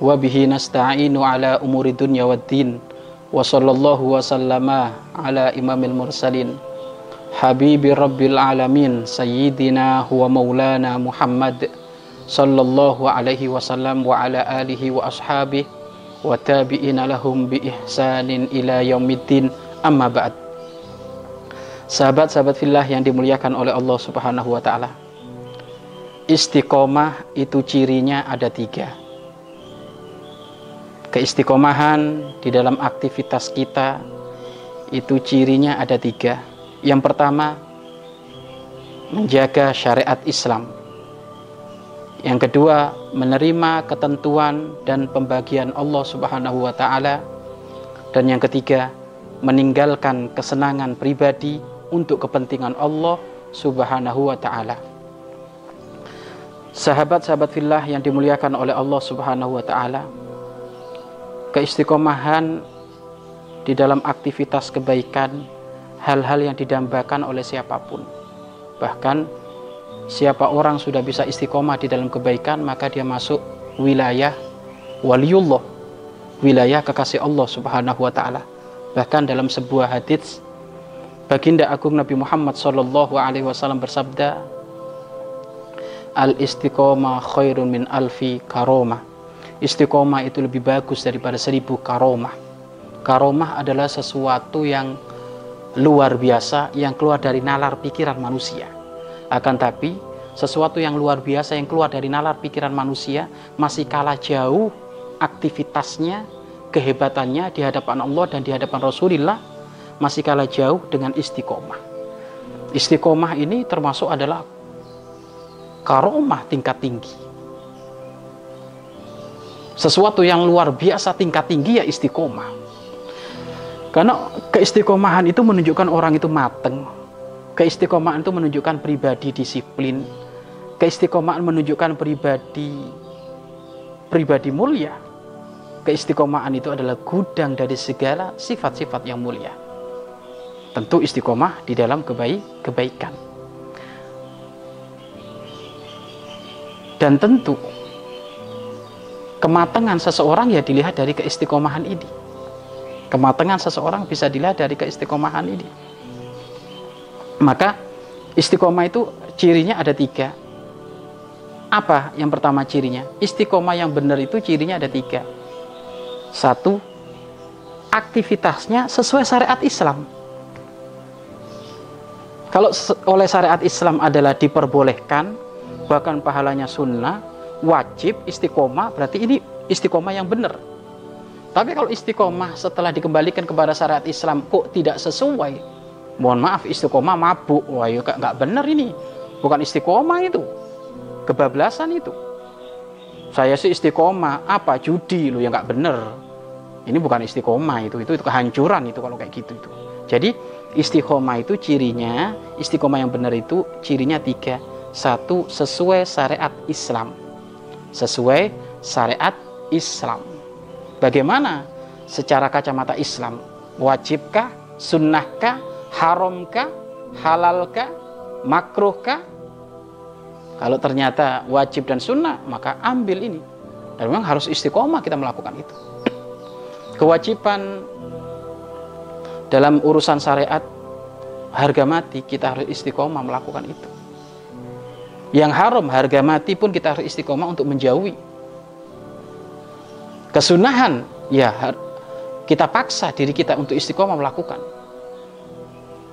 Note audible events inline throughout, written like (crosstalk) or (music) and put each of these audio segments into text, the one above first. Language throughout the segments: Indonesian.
Wa bihi nasta'inu ala umuri dunya waddin. Wa sallallahu wa sallama ala imamil mursalin. Habibi rabbil alamin. Sayyidina huwa maulana Muhammad. Sallallahu alaihi wasallam wa ala alihi wa ashabihi. Wa tabi'ina lahum bi ihsanin ila yaumiddin. Amma ba'd. Sahabat-sahabat fillah yang dimuliakan oleh Allah Subhanahu wa taala. Istiqomah itu cirinya ada tiga. Keistiqomahan di dalam aktivitas kita itu cirinya ada tiga. Yang pertama, menjaga syariat Islam. Yang kedua, menerima ketentuan dan pembagian Allah Subhanahu wa taala. Dan yang ketiga, meninggalkan kesenangan pribadi untuk kepentingan Allah Subhanahu wa taala. Sahabat-sahabat fillah yang dimuliakan oleh Allah Subhanahu wa taala. Keistiqomahan di dalam aktivitas kebaikan hal-hal yang didambakan oleh siapa pun. Bahkan siapa orang sudah bisa istiqomah di dalam kebaikan maka dia masuk wilayah waliullah, wilayah kekasih Allah Subhanahu wa taala. Bahkan dalam sebuah hadis Baginda Agung Nabi Muhammad Sallallahu Alaihi Wasallam bersabda, Al istiqomah khairun min alfi karomah. Istiqomah itu lebih bagus daripada seribu karomah. Karomah adalah sesuatu yang luar biasa yang keluar dari nalar pikiran manusia. Akan tapi sesuatu yang luar biasa yang keluar dari nalar pikiran manusia masih kalah jauh aktivitasnya, kehebatannya di hadapan Allah dan di hadapan Rasulullah masih kalah jauh dengan istiqomah. Istiqomah ini termasuk adalah karomah tingkat tinggi. Sesuatu yang luar biasa tingkat tinggi ya istiqomah. Karena keistiqomahan itu menunjukkan orang itu mateng. Keistiqomahan itu menunjukkan pribadi disiplin. Keistiqomahan menunjukkan pribadi pribadi mulia. Keistiqomahan itu adalah gudang dari segala sifat-sifat yang mulia tentu istiqomah di dalam kebaik kebaikan. Dan tentu kematangan seseorang ya dilihat dari keistiqomahan ini. Kematangan seseorang bisa dilihat dari keistiqomahan ini. Maka istiqomah itu cirinya ada tiga. Apa yang pertama cirinya? Istiqomah yang benar itu cirinya ada tiga. Satu, aktivitasnya sesuai syariat Islam kalau oleh syariat Islam adalah diperbolehkan, bahkan pahalanya sunnah, wajib istiqomah, berarti ini istiqomah yang benar. Tapi kalau istiqomah setelah dikembalikan kepada syariat Islam kok tidak sesuai, mohon maaf istiqomah mabuk, wah ya nggak benar ini, bukan istiqomah itu, kebablasan itu. Saya sih istiqomah, apa judi lu yang nggak benar. Ini bukan istiqomah itu, itu, itu kehancuran itu kalau kayak gitu itu. Jadi istiqomah itu cirinya, istiqomah yang benar itu cirinya tiga. Satu, sesuai syariat Islam. Sesuai syariat Islam. Bagaimana secara kacamata Islam? Wajibkah? Sunnahkah? Haramkah? Halalkah? Makruhkah? Kalau ternyata wajib dan sunnah, maka ambil ini. Dan memang harus istiqomah kita melakukan itu. Kewajiban dalam urusan syariat harga mati kita harus istiqomah melakukan itu yang haram harga mati pun kita harus istiqomah untuk menjauhi. Kesunahan ya kita paksa diri kita untuk istiqomah melakukan.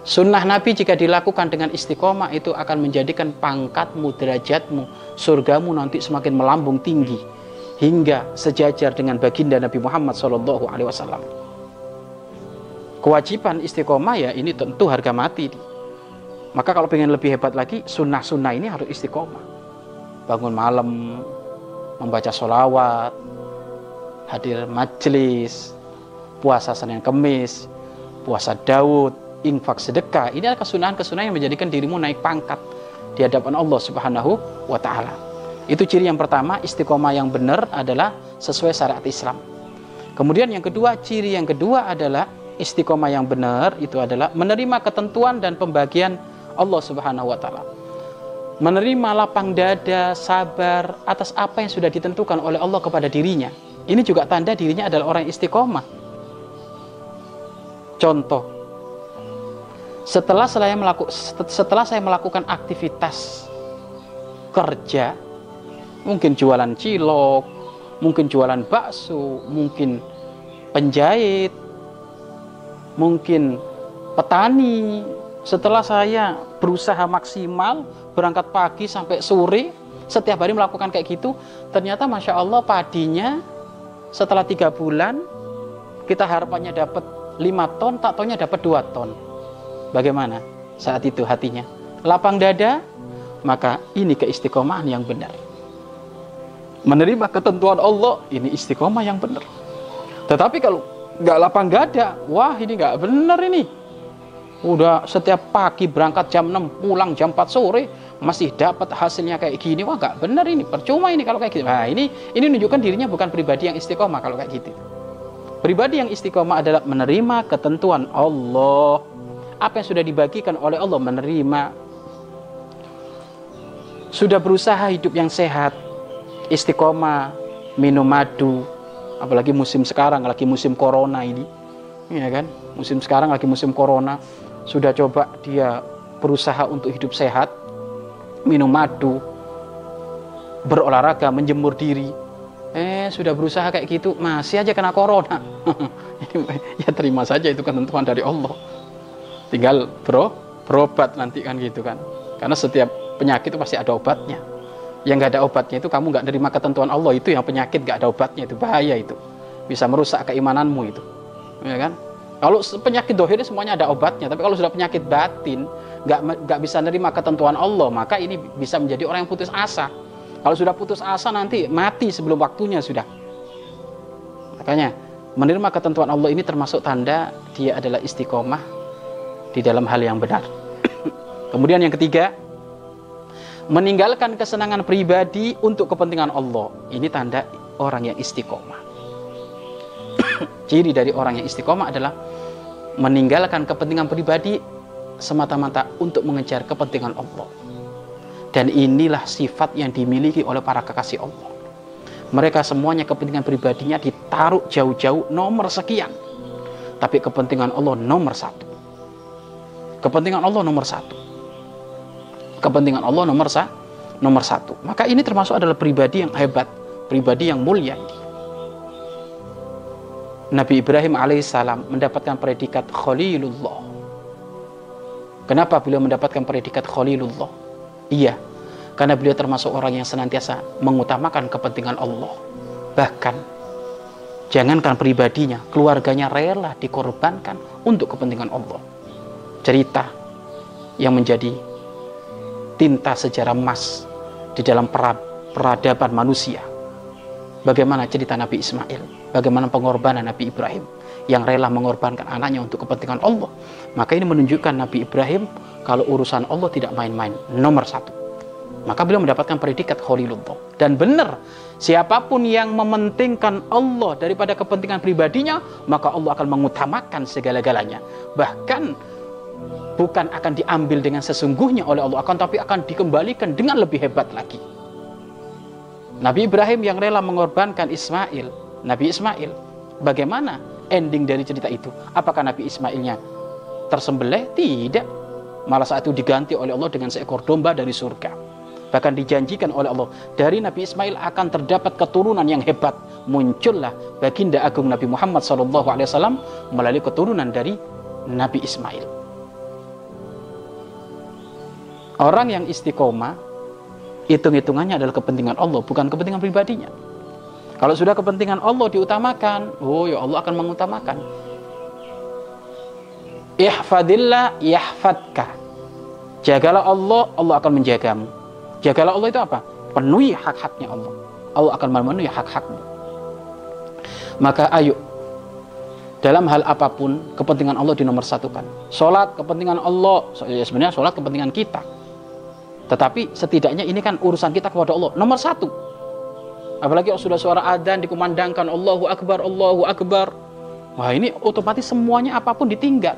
Sunnah nabi jika dilakukan dengan istiqomah itu akan menjadikan pangkatmu derajatmu surgamu nanti semakin melambung tinggi hingga sejajar dengan baginda Nabi Muhammad SAW kewajiban istiqomah ya ini tentu harga mati. Maka kalau pengen lebih hebat lagi, sunnah-sunnah ini harus istiqomah. Bangun malam, membaca sholawat, hadir majelis, puasa Senin Kemis, puasa Daud, infak sedekah. Ini adalah kesunahan-kesunahan yang menjadikan dirimu naik pangkat di hadapan Allah Subhanahu wa taala. Itu ciri yang pertama, istiqomah yang benar adalah sesuai syariat Islam. Kemudian yang kedua, ciri yang kedua adalah istiqomah yang benar itu adalah menerima ketentuan dan pembagian Allah Subhanahu wa taala menerima lapang dada, sabar atas apa yang sudah ditentukan oleh Allah kepada dirinya. Ini juga tanda dirinya adalah orang istiqomah. Contoh, setelah saya melakukan setelah saya melakukan aktivitas kerja, mungkin jualan cilok, mungkin jualan bakso, mungkin penjahit, mungkin petani. Setelah saya berusaha maksimal berangkat pagi sampai sore setiap hari melakukan kayak gitu ternyata masya Allah padinya setelah tiga bulan kita harapannya dapat lima ton tak taunya dapat dua ton. Bagaimana saat itu hatinya? Lapang dada maka ini keistiqomahan yang benar. Menerima ketentuan Allah ini istiqomah yang benar. Tetapi kalau nggak lapang dada wah ini nggak benar ini udah setiap pagi berangkat jam 6 pulang jam 4 sore masih dapat hasilnya kayak gini. Wah gak bener ini. Percuma ini kalau kayak gitu. Nah ini ini menunjukkan dirinya bukan pribadi yang istiqomah kalau kayak gitu. Pribadi yang istiqomah adalah menerima ketentuan Allah. Apa yang sudah dibagikan oleh Allah menerima. Sudah berusaha hidup yang sehat istiqomah minum madu apalagi musim sekarang lagi musim corona ini. Ya kan? Musim sekarang lagi musim corona sudah coba dia berusaha untuk hidup sehat, minum madu, berolahraga, menjemur diri. Eh, sudah berusaha kayak gitu, masih aja kena corona. (laughs) ya terima saja itu ketentuan dari Allah. Tinggal bro, berobat nanti kan gitu kan. Karena setiap penyakit itu pasti ada obatnya. Yang nggak ada obatnya itu kamu nggak nerima ketentuan Allah itu yang penyakit nggak ada obatnya itu bahaya itu. Bisa merusak keimananmu itu. Ya kan? Kalau penyakit dohir semuanya ada obatnya, tapi kalau sudah penyakit batin, nggak nggak bisa nerima ketentuan Allah, maka ini bisa menjadi orang yang putus asa. Kalau sudah putus asa nanti mati sebelum waktunya sudah. Makanya menerima ketentuan Allah ini termasuk tanda dia adalah istiqomah di dalam hal yang benar. (coughs) Kemudian yang ketiga, meninggalkan kesenangan pribadi untuk kepentingan Allah. Ini tanda orang yang istiqomah. Ciri dari orang yang istiqomah adalah meninggalkan kepentingan pribadi semata-mata untuk mengejar kepentingan Allah. Dan inilah sifat yang dimiliki oleh para kekasih Allah. Mereka semuanya kepentingan pribadinya ditaruh jauh-jauh nomor sekian. Tapi kepentingan Allah nomor satu. Kepentingan Allah nomor satu. Kepentingan Allah nomor, sa nomor satu. Maka ini termasuk adalah pribadi yang hebat. Pribadi yang mulia ini. Nabi Ibrahim alaihissalam mendapatkan predikat Khalilullah. Kenapa beliau mendapatkan predikat Khalilullah? Iya, karena beliau termasuk orang yang senantiasa mengutamakan kepentingan Allah. Bahkan, jangankan pribadinya, keluarganya rela dikorbankan untuk kepentingan Allah. Cerita yang menjadi tinta sejarah emas di dalam peradaban manusia. Bagaimana cerita Nabi Ismail? Bagaimana pengorbanan Nabi Ibrahim yang rela mengorbankan anaknya untuk kepentingan Allah. Maka ini menunjukkan Nabi Ibrahim kalau urusan Allah tidak main-main, nomor satu. Maka beliau mendapatkan predikat Khalilullah. Dan benar, siapa pun yang mementingkan Allah daripada kepentingan pribadinya, maka Allah akan mengutamakan segala-galanya. Bahkan bukan akan diambil dengan sesungguhnya oleh Allah, akan tapi akan dikembalikan dengan lebih hebat lagi. Nabi Ibrahim yang rela mengorbankan Ismail Nabi Ismail. Bagaimana ending dari cerita itu? Apakah Nabi Ismailnya tersembelih? Tidak. Malah saat itu diganti oleh Allah dengan seekor domba dari surga. Bahkan dijanjikan oleh Allah dari Nabi Ismail akan terdapat keturunan yang hebat. Muncullah baginda agung Nabi Muhammad SAW melalui keturunan dari Nabi Ismail. Orang yang istiqomah hitung-hitungannya adalah kepentingan Allah, bukan kepentingan pribadinya. Kalau sudah kepentingan Allah diutamakan, oh ya Allah akan mengutamakan. Ihfadillah yahfadka. Jagalah Allah, Allah akan menjagamu. Jagalah Allah itu apa? Penuhi hak-haknya Allah. Allah akan memenuhi hak-hakmu. Maka ayo dalam hal apa pun kepentingan Allah dinomor satukan. Sholat kepentingan Allah, ya sebenarnya sholat kepentingan kita. Tetapi setidaknya ini kan urusan kita kepada Allah nomor satu. Apalagi sudah suara adzan dikumandangkan Allahu Akbar, Allahu Akbar. Wah ini otomatis semuanya apa pun ditinggal.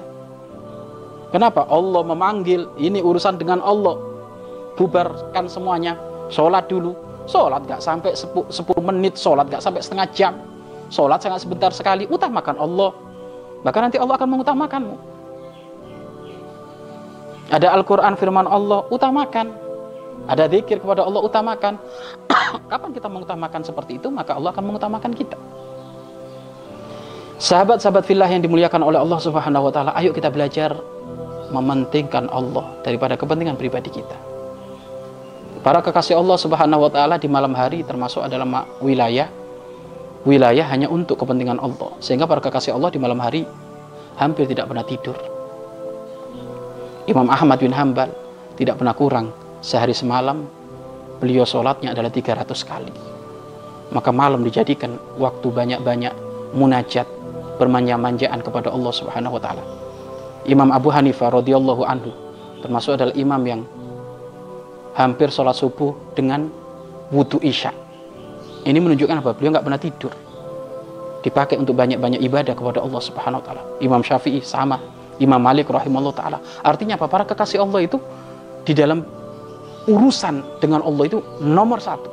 Kenapa? Allah memanggil, ini urusan dengan Allah. Bubarkan semuanya, sholat dulu. Sholat gak sampai 10 menit, sholat gak sampai setengah jam Sholat sangat sebentar sekali, utamakan Allah. Maka nanti Allah akan mengutamakanmu. Ada Al-Quran firman Allah, utamakan. Ada zikir kepada Allah, utamakan. (coughs) Kapan kita mengutamakan seperti itu, maka Allah akan mengutamakan kita. Sahabat-sahabat fillah yang dimuliakan oleh Allah Subhanahu wa taala, ayo kita belajar mementingkan Allah daripada kepentingan pribadi kita. Para kekasih Allah Subhanahu wa taala di malam hari termasuk adalah wilayah wilayah hanya untuk kepentingan Allah. Sehingga para kekasih Allah di malam hari hampir tidak pernah tidur. Imam Ahmad bin Hambal tidak pernah kurang sehari semalam beliau sholatnya adalah 300 kali. Maka malam dijadikan waktu banyak-banyak munajat bermanja-manjaan kepada Allah Subhanahu wa taala. Imam Abu Hanifah radhiyallahu anhu termasuk adalah imam yang hampir sholat subuh dengan wudhu isya ini menunjukkan apa? Beliau nggak pernah tidur. Dipakai untuk banyak-banyak ibadah kepada Allah Subhanahu wa taala. Imam Syafi'i sama, Imam Malik rahimahullah taala. Artinya apa? Para kekasih Allah itu di dalam urusan dengan Allah itu nomor satu.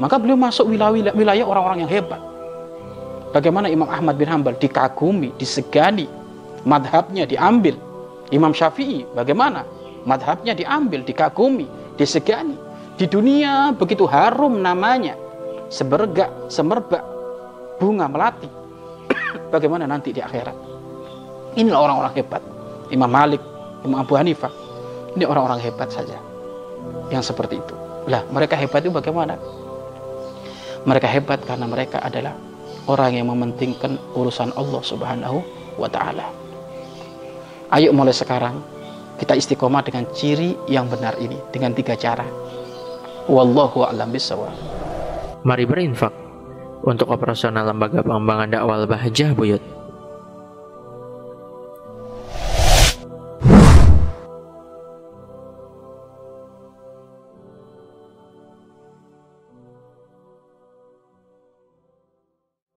Maka beliau masuk wilayah, wilayah orang-orang yang hebat. Bagaimana Imam Ahmad bin Hambal dikagumi, disegani, madhabnya diambil. Imam Syafi'i bagaimana? Madhabnya diambil, dikagumi, disegani. Di dunia begitu harum namanya sebergak, semerbak bunga melati. (coughs) Bagaimana nanti di akhirat? Inilah orang-orang hebat. Imam Malik, Imam Abu Hanifah. Ini orang-orang hebat saja. Yang seperti itu. Lah, mereka hebat itu bagaimana? Mereka hebat karena mereka adalah orang yang mementingkan urusan Allah Subhanahu wa taala. Ayo mulai sekarang kita istiqomah dengan ciri yang benar ini dengan tiga cara. Wallahu a'lam bishawab. Mari berinfak untuk operasional lembaga pengembangan dakwah Bahjah Buyut.